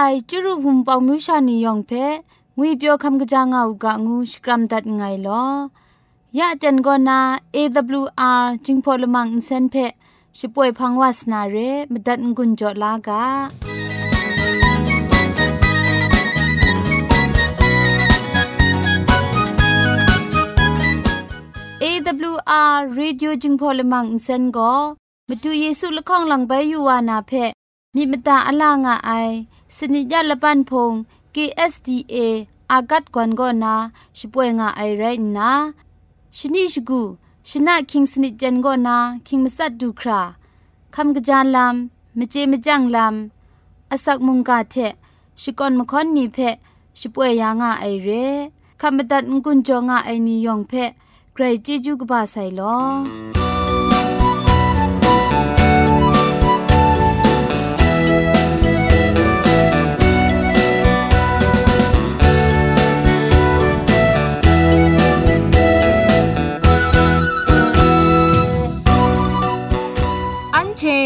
ไอจุรุภุมปองมิวชานียองเพงวยเปียวคำกะจางเอากะงูสกรัมดัดไงลอยะเจนกอนา AWR จิงพอลมังอินเซนเพช่วยพังวาสนาเรมดัดงุนจอลากา AWR Radio จึงพอลมังอินเซนก็มาดูเยซูละข้องหลังใบยูวานาเพมีมตาอลางอไอ สนิยาละปันพง KSDA อากัดกวนก็นาช่วยงาไอไรนะชนิชกูชนะคิงสนิจันก็นาคิงมัสัดดูคราคำกระจานลำมเจมจังลำอาศักมุงกาเทชิกอนมคอนนีเพช่วยยางาไอเรคำบัดงกุนจงาไอนิยองเพใครจีจูกบาไซลอ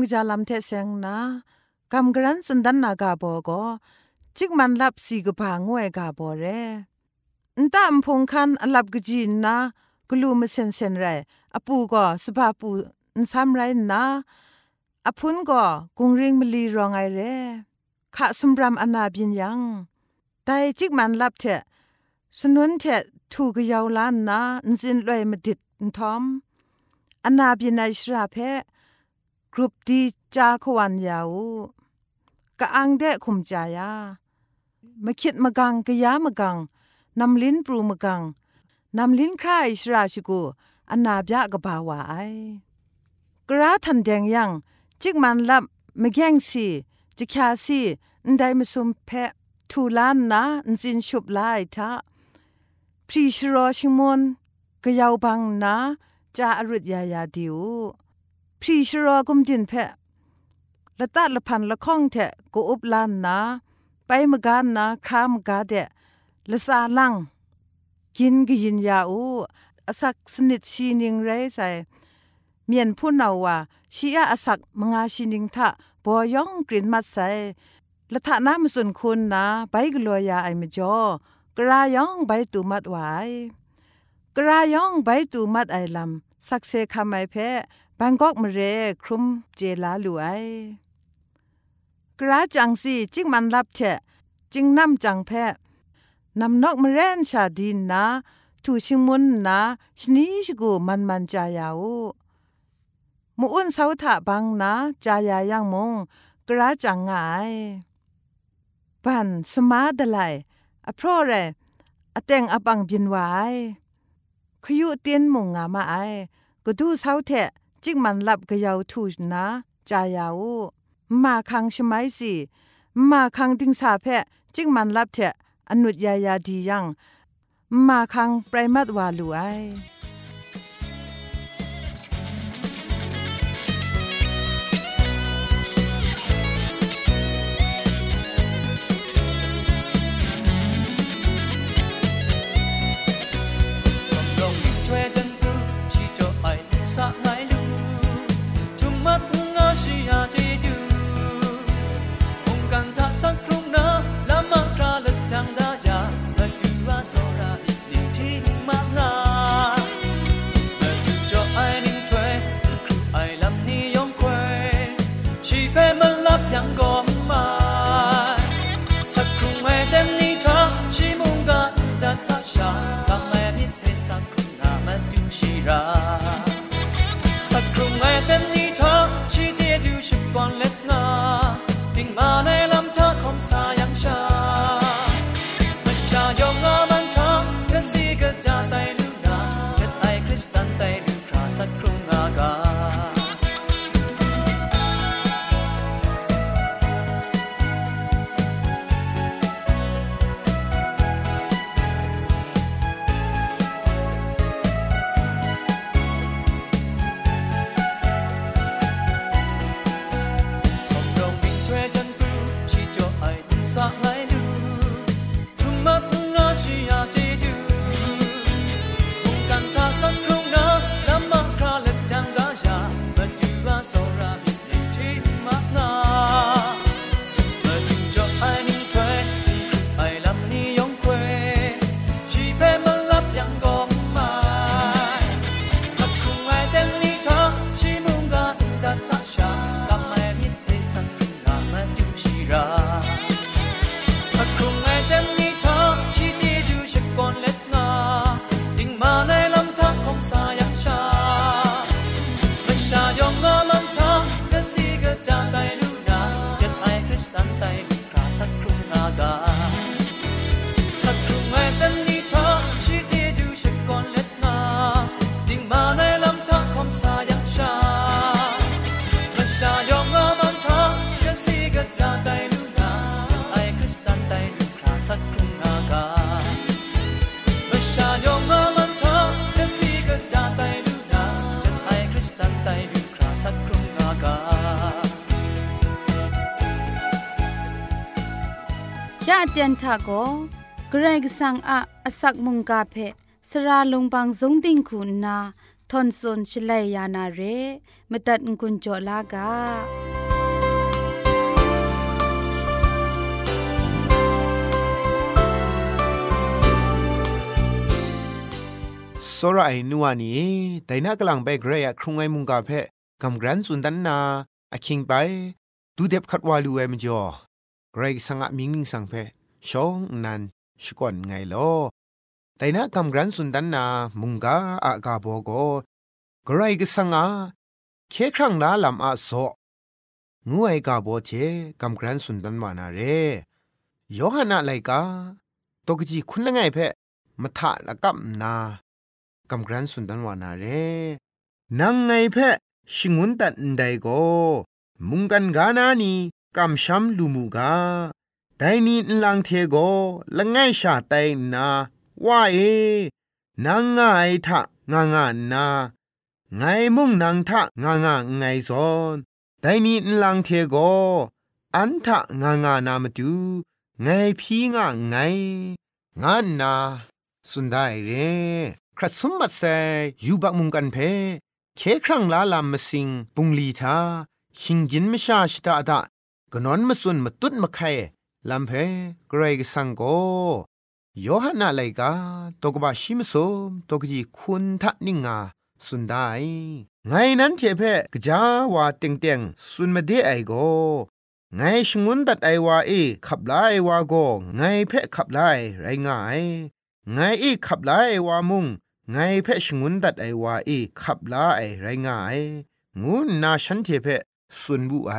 ำดูคำกจาลำเทเซงนะคำกรันสุนดันนากาโบก็จิกมันลับสีกผางวยกาโบเรนตามพงคันอลับกจีนนะกลูมเซนเซนไรอปูก็สภาปูนซ้ำไรนะอพุนก็กุงริงมลีรองไอเรขะสมรำอนาบินยังแต่จิกมันลับเทสนุนเทถูกยาวล้านนะนสินลอยมาดิดนทอมอนาบินไอชราเพ กรุปดีจาขวันยาวกะอังเดะคุมจายามาคิดมากังกะยามากังนำลิ้นปรูมากังนำลิ้นครายชราชิกูอันนาบยะกะบาวาไอกระทันแดงยังจิกมันลับมะแกงสีจิคาสีอันไดมาสุมเพะทูลานนะอันจินชุบลายทะพรีชรอชิมนกะยาวบังนะจาอรุดยายาดิว พรีชรอกุมจินเพะละตัดละพันละข้องเถะกูอุบลานนาไปมกานนาครามกาเดะละสาลังกินกยินยาอูอสักสนิดชีนิงไรใส่เมียนผู้นาวาชียอสักมงาชีนิงทะบอยองกลิ่นมัดใส่ละทะน้ำสุนคุณนาไปกลัวยาไอมจอกรายองใบตูมัดไวกรายองใบตูมัดไอลำสักเซคำไอเพ บังกอกมเรครุมเจลาลูไอกระจังสีจิงมันรับเชะจิงนำจังแพนำนกมเรนชาดินนาทูชิงมุนนาชนีชกูมันมันจายาวมูอุนเสาถะบังนาจายายังมงกระจังงายปันสมาดไลอเพราะเรอเตงอบังบินไวขยุเตียนมงงามาไอก็ดูเสาเทะ จิกมันลับกะยาวทูนะจายาวมาคังชไมสิมาคังดิงสาแพจิกมันลับเถะอนุดยายาดียังมาคังไพรมัดวาลูไอ ยะเตียนทาโกเกรกสังอะอสักมุงกาเพสราลงบางสงติงคุณนาทอนซนชลัยยานาเรมตัดกุญจลากาสระไอนัวนี่แต่นักลังไปเกรยครุงไอมุงกาเพกำกรันสุนดันนาอคิงไป ดูเด็บขัดวาลูเอมจอ กรสังะมิงมิงสังเพชองนันชกวนไงลอแต่นักกำกรันสุนดันนามุงกาอากาโบโกกรกสังะเคครั้งลาลำอาโซงูไอกาโบเจกำกรันสุนดันมานาเรโยฮันอะไรกาตกจีคุณละไงเพมทะละกับนากำกรันสุนดันวานาเรนังไงเพะชิงุนตัดไดโกมุงกันกานานี กำช้ำลูมูกาแต่นี่ลังเทโกละไงชาไตนาว่าเอนังไงทะงางานาไงมุงนังทะงางาไงซอนแต่นี่ลังเทโกอันทะงางานามาดูไงพี่งาไงงานนาสุดได้เรครัสมบัติใส่ยูบักมุงกันเพเคครั้งลาลามมสิงปุงลีทาชิงยินไม่ชาชิตาดะ กนอนมาสุนมาตุดมาไข่ลำเพเกรกสังโกโยฮันนาไลกาตกบะชิมสมตกจีคุณทะนิงาสุนได้ไงนั้นเทเพกจาวาเต็งเต็งสุนมาเดไอโกไงชงุนตัดไอวาเอขับไลวาโกไงเพขับไลไรง่ายไงอีขับไลวามุงไงเพชงุนดัดไอวาเอีขับลาไอไรง่ายงูนาฉันเทเพ สุนบุไอ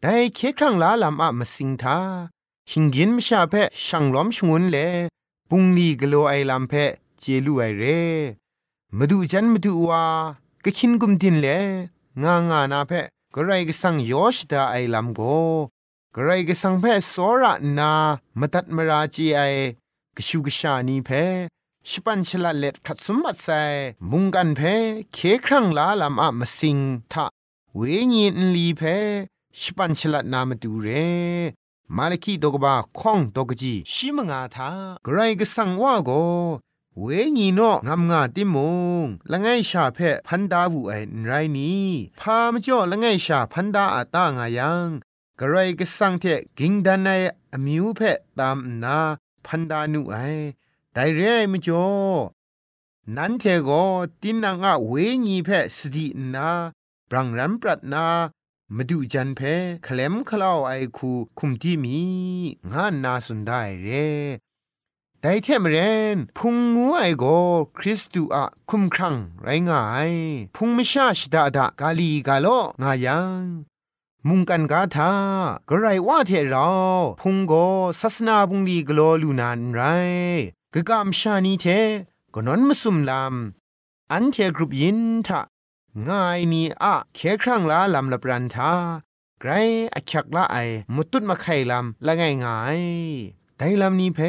แต่เคครั้งลาลำอะมาสิงทาหิงกินมชาเพช่างล้อมชงุนเลปุงลีกโลไอลำเพเจลูไอเรมาดูจันมาดูวากะคินกุมดินเลงางานาเพกระไรก็สั่งยอชดาไอลำโกกระไรก็สั่งเพสอระนามาตัดมราจีไอกชูกชานีเพชิปันชลาเล็ดขัดสมบัติใส่มุงกันเพเคครั้งลาลำอะมาสิงทะ เวญีนลีเพชิปันชลานามาดูเรมาลคีดกบาข้องดกจีชิมงาทาไกรก็สังว่าโกเวญีโนงามงาติมงละไงชาเพพันดาวูไอไรนี้พามจ่อละไงชาพันดาอาตางายังกระไรก็สังเทกิงดันในอมิวเพตามนาพันดานุไอแต่เร่มจ่อนั้นเทโกตินังอะเวญีเพสตินา ปรังรันปรัดนามาดูจันเพเคลมคลาวไอคูคุมที่มีงานนาสุนได้เรแต่เทมเรนพุงงูไอโกคริสตูอะคุมครังไรงาย พุงมิชาชดาดากาลีกาโลงายังมุงกันกาทากระไรว่าเทเราพุงโกศาสนาบุงลีกโลลูนานไรกะกามชานีเทก็นอนมสุมลามอันเทกรุบยินทะ ง่ายนี่อะเคครั้งละลำละปรันทาไกรอักยักละไอมุตุดมาไข่ลำละง่ายง่ายไดลำนี้เพ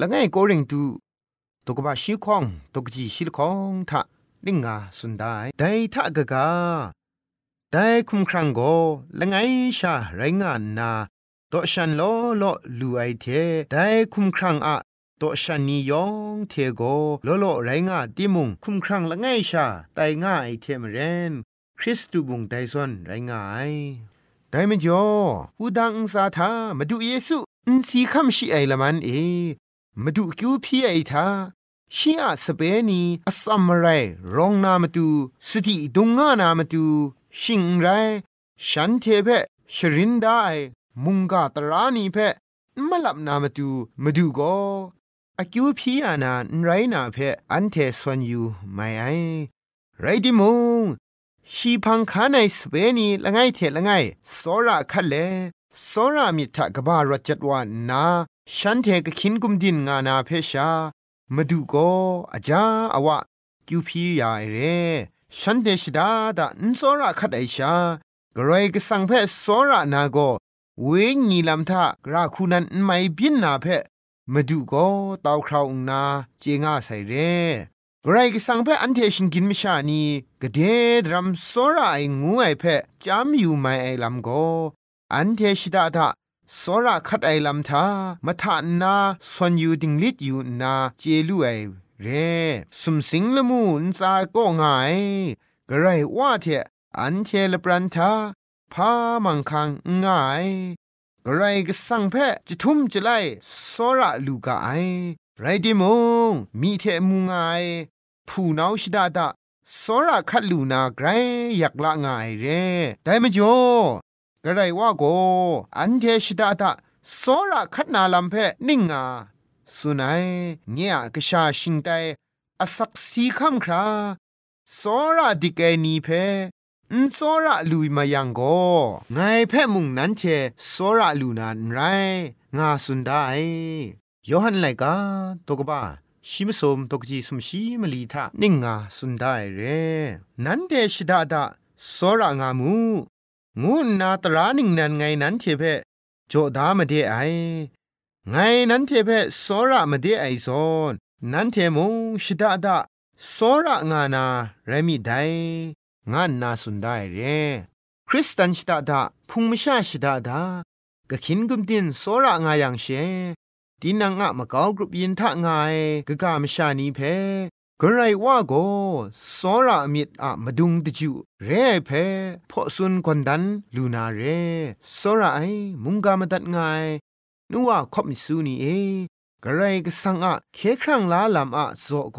ละง่ายโกริงตูตกบะชิคองตกจีชิลคองทะลิงกาสุนได้ไดทะกะกาไดคุมครังโกละง่ายชาไรงานนาตอฉันโลโลลูไอเทไดคุมครังอะ ตอฉันนิยองเทโกโลโลไรงาติมุงคุมครังละง่ายชาไตง่ายเทมเรนคริสตูบุงไดซอนไรงายไดมจ่อหูดังสาธามาดูเยซูอินสีคำชีไอละมันเอมาดูคิวพี่ไอทาชีอาสเปนีอสัมมไรรองนามาดูสติดุงงานามาดูชิงไรฉันเทเพชรินได้มุงกาตรานีเพมลับนามาดูมาดูก็ อากิวพีอานาไรนาเพออันเทสวนอยู่ไม่ไอไรดิมงชีพังคาในสเปนีละไงเทละไงสอระคัดเลสอระมิทะกบารจัดวานาฉันเทกขินกุมดินงานาเพชามาดูก็อาจาอวะกิวพียาเรฉันเดชดาดาอินสอระคัดไอชากรอยกสังเพสอระนาโกเวงีลำทากราคูนันไม่บินนาเพ มาดูก็เตาคราวนาเจงาใส่เรกรายกสังเพอันเทชิงกินมิชานีกเดดรัมสอระไองูไอเพจามอยู่ไม่ไอลำโกอันเทชิดาดาสระคัดไอลำทามาทานนาสวนอยู่ดิงลิดอยู่นาเจลูไอเร่สมสิงละมูนซาก็ง่ายกระไรว่าเถอันเทลปรันทาพามังคังง่าย ไรก็สั่งแพจะทุ่มจะไล่สระลูกาไอไรดิมงมีเทมูงายผู้นาวชิดาดาสระคัดลูนาไกรอยากละง่ายเร่ได้มจ่อกระไรว่าโกอันเทชิดาดาสระคัดนาลำเพนิ่งาสุนัยเงียกชาชิงไตอสักสีคำคราสระดิเกนีเพ อุนโซระลุยมายังก็ไงแพ่มุงนั้นเชโซระลูนานไรงาสุดได้ยอหันไลกาตกบ้าชิมสมตกจีสมชีมลีทานิ่งงาสุดได้เร นั้นเดชดาดาโซระงามูงูนาตรานิ่งนันไงนั้นเชเพโจดามาเดไอไงนั้นเทเพโซระมาเดไอซอนนั้นเทมงชดาดาโซระงานาเรมิได งานนาสุนได้เรคริสตันชิดาดาพุงมิชาชิดาดากะขินกุมดินโซระงายังเชดินังอะมะกาวกรุปยินทะงายกะกามชานีเพกรไรว่าโกสอระมิดอะมาดุงตะจูเรเพพอซุนกวนดันลูนาเรสอระไอมุงกามตัดงายนัวคบมิสูนีเอกรไรก็สังอะเคครั้งลาลำอะโซโก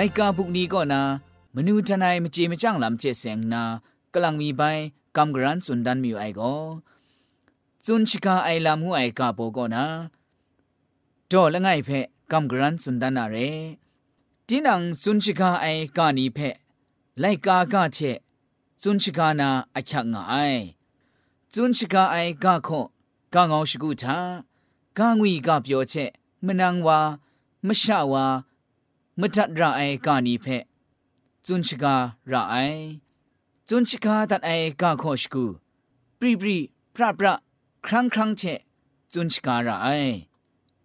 ไลกาบุกนี้ก็นามนูทนายมจีมจ้างลำเจเสียงนากำลังมีใบกำกรันสุนดันมีไอก็จุนชิกาไอลำหัวไอกาโปก็นาจ่อละไงเพะกำกรันสุนดันอะไรทีนังจุนชิกาไอกานีเพะไลกากาเชจุนชิกานาอักขงไอจุนชิกาไอกาโคกางเอาชกุทากางวีกาเปียวเชมนังวามชะวา มะทัดระไอกานีเพจุนชิการะไอจุนชิกาตัดไอกาโคชกูปรีปรีพระพระครั้งครั้งเชจุนชิการะไอ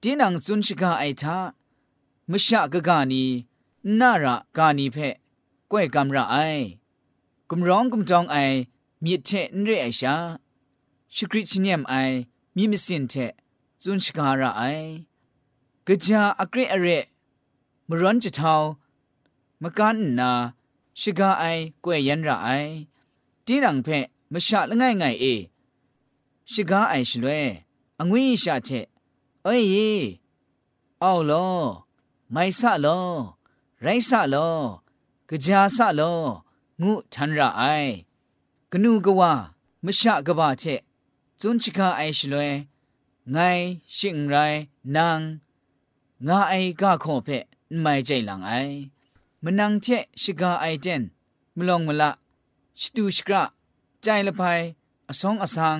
ตีนังจุนชิกาไอทามะชะกะกานีนาระกานีเพก้วยกำระไอกุมร้องกุมจองไอมีเทนเรไอชาชกริชเนียมไอมีมิสินเทจุนชิการะไอกะจาอักเรอเร มร้อนจะเทามกันนาชิกาไอกวยยันระไอตีนังเพมชะละง่ายง่ายเอชิกาไอชลวยองวิชาเทเอ้ยเอาโลไม่สะโลไรสะโลกะจาสะโลงูทันระไอกนูกว่ามชะกบาเทจุนชิกาไอชลวยไงชิงไรนางงาไอกะขอเพ ไม่ใจหลังไอมนังเชะชิกาไอเจนมลองมละชตูชกระใจละภัยอสองอสัง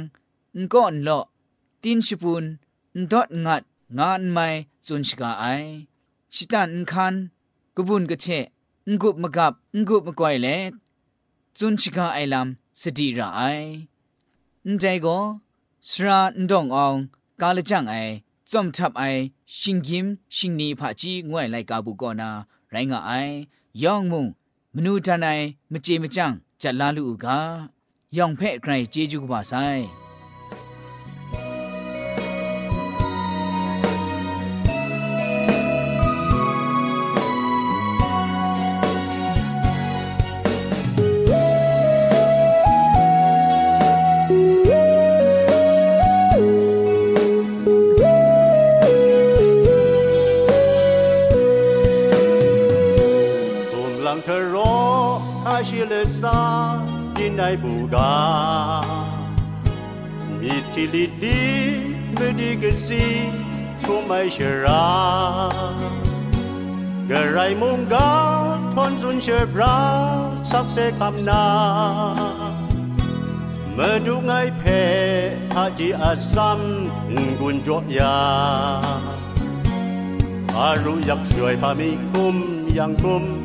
งก็อนโลตินชิปุนดอดงัดงานไม่จุนชิกาไอชิตันคันกบุนกเชงกุบมกับงกุบมกวยเลจุนชิกาไอลำสติระไอใจก็สระดองอองกาลจังไอจอมทับไอ ရှင်ကင်ရှင်နီဖာချီငွဲ့လိုက်ကာဘူးကောနာရိုင်းကအိုင်ယောင်မုံမနူတန်နိုင်မကြေမကြန့်ဂျက်လာလူကယောင်ဖဲ့ခရိုင်ကျေးကျူးကပါဆိုင် aşılırsa dinay buga Mitili di medigesi kumay şera Geray munga tonzun şebra sakse kamna Medungay pe haji asam gunjo ya Aru yak şuay pami kum yang kum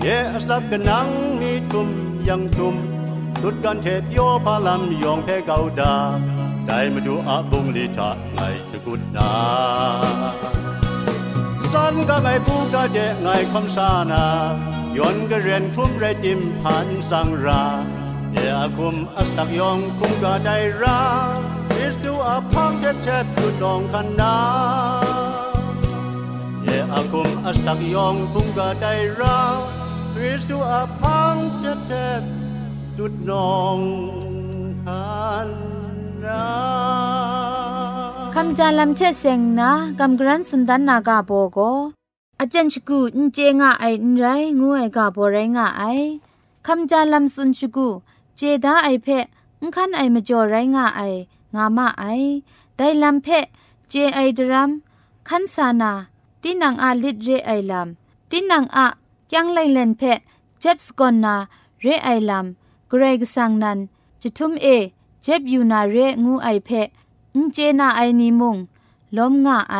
ye aslap ganang mi tum yang tum tut kan thep yo palam yong pe gauda dai ma du a bung li cha ngai chu gut na san ga ngai pu ga de ngai khom sa na yon ga ren khum re tim phan sang ra ye a kum asak yong kum ga dai ra is du a phang thep thep tu dong kan na ye a kum asak yong kum ga dai ra คริสต์อาพังจะเทบ ดุดนองทานนคำจาลัมเชเซงนะกำกรันสุนดันนากาโบโกอาจารย์ชกูนเจงะไอไรงูไอกาโบไรงะไอคำจาลัมสุนชกูเจดาไอเพะคันไอมจ่อไรงะไองามาไอไดลัมเพะเจไอดรัมคันสานาตินังอาลิดเรไอลัมตินังอะ ยังไลเลนเพะเจ็บสกอนนาเรไอลัมเกรกสังนันจะทุมเอเจ็บยูนาเรงูไอเพอุเจนาไอนิมุงล้มงะไอ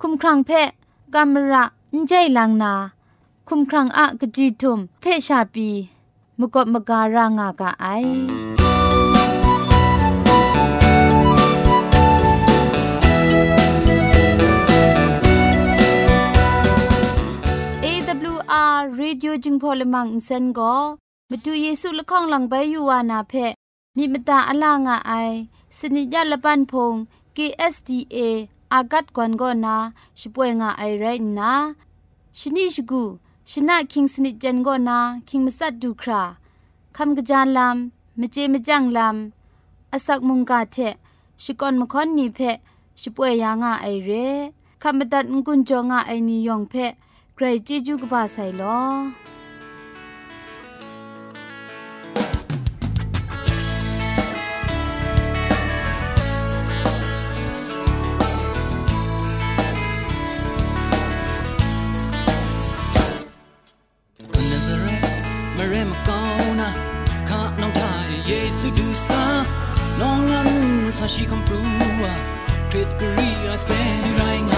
คุมครังเพะกามระอุใจลังนา คุมครังอะกจีทุมเพชาปีมกบมการางากะไอ AWR Radio จึงพอลมังอินเซนก็มาดูเยซูละข้องหลังใบยูวานาเพมีมตาอลางอไอสนิยะละปันพง KSDA อากัดกวนก็นาช่วยงาไอไรนะชนิชกูชนะคิงสนิจันก็นาคิงมัสัดดูคราคำกระจานลำมเจมจังลำอาศักมุงกาเทชิกอนมคอนนีเพช่วยยางาไอเรคำบัดงกุนจงาไอนิยองเพ ใครจีจูกบาไซลอคนนาซาเรตมาเรมกาวนาข้าน้องทยเยซูดูซาน้องงั้นซาชิคอมปรูอะคริตกรีอาสเปนไรงาไง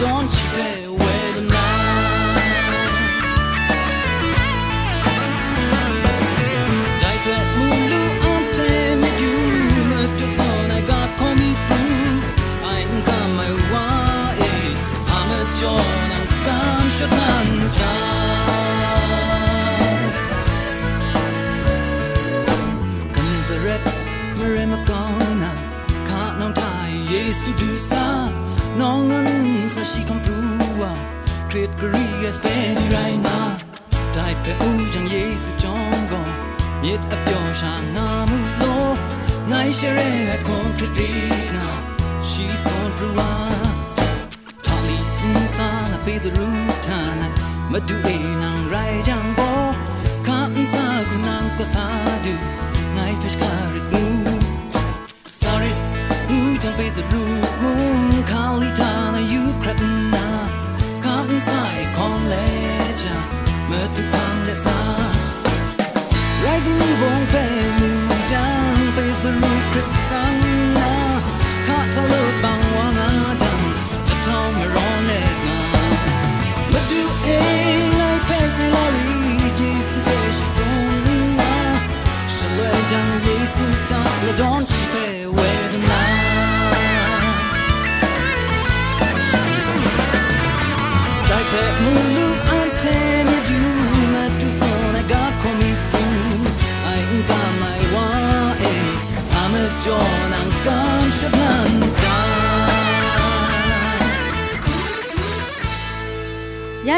don't you. de um bom tempo.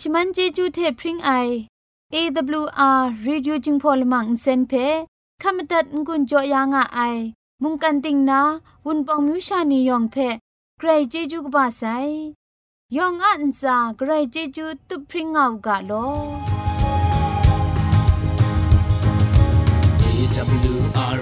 ชมันเจจูเทพริงไอ AWR Radio จึงพอลมังเซนเพขมตัดงุนจอยางอ้ายมุงกันติงนาวุนปองมิวชานียองเพใครเจจูกบาไซยองอันซาใครเจจูตุพริงเอากาโล AWR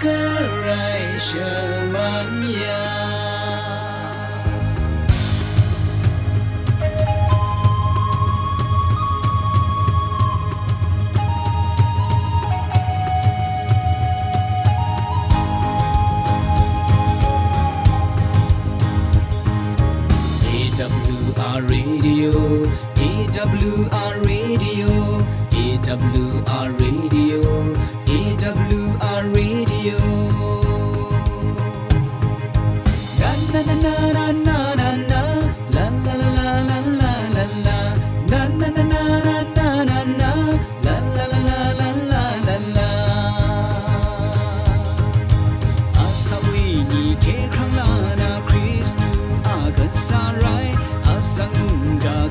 kerai semamnya EWR Radio, EWR Radio, EWR Radio, EWR